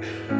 了。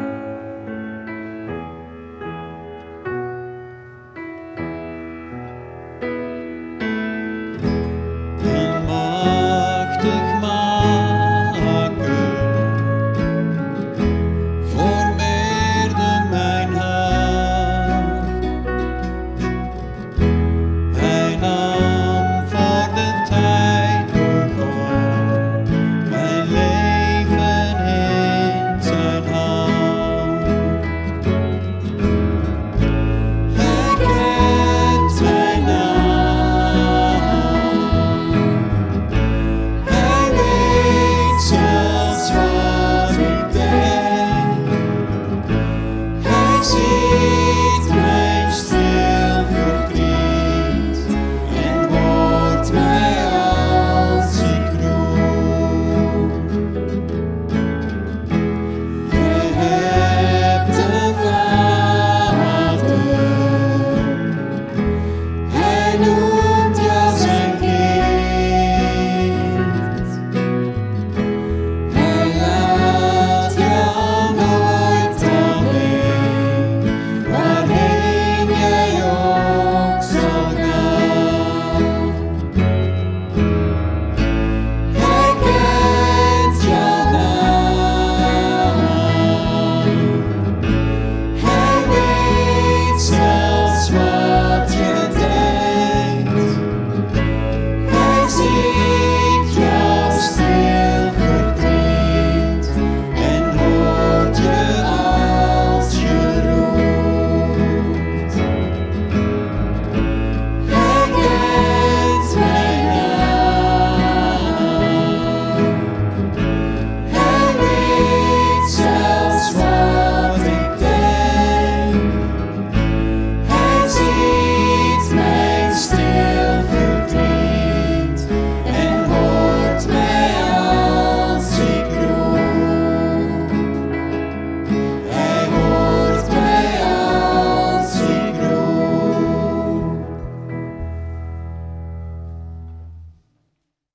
know.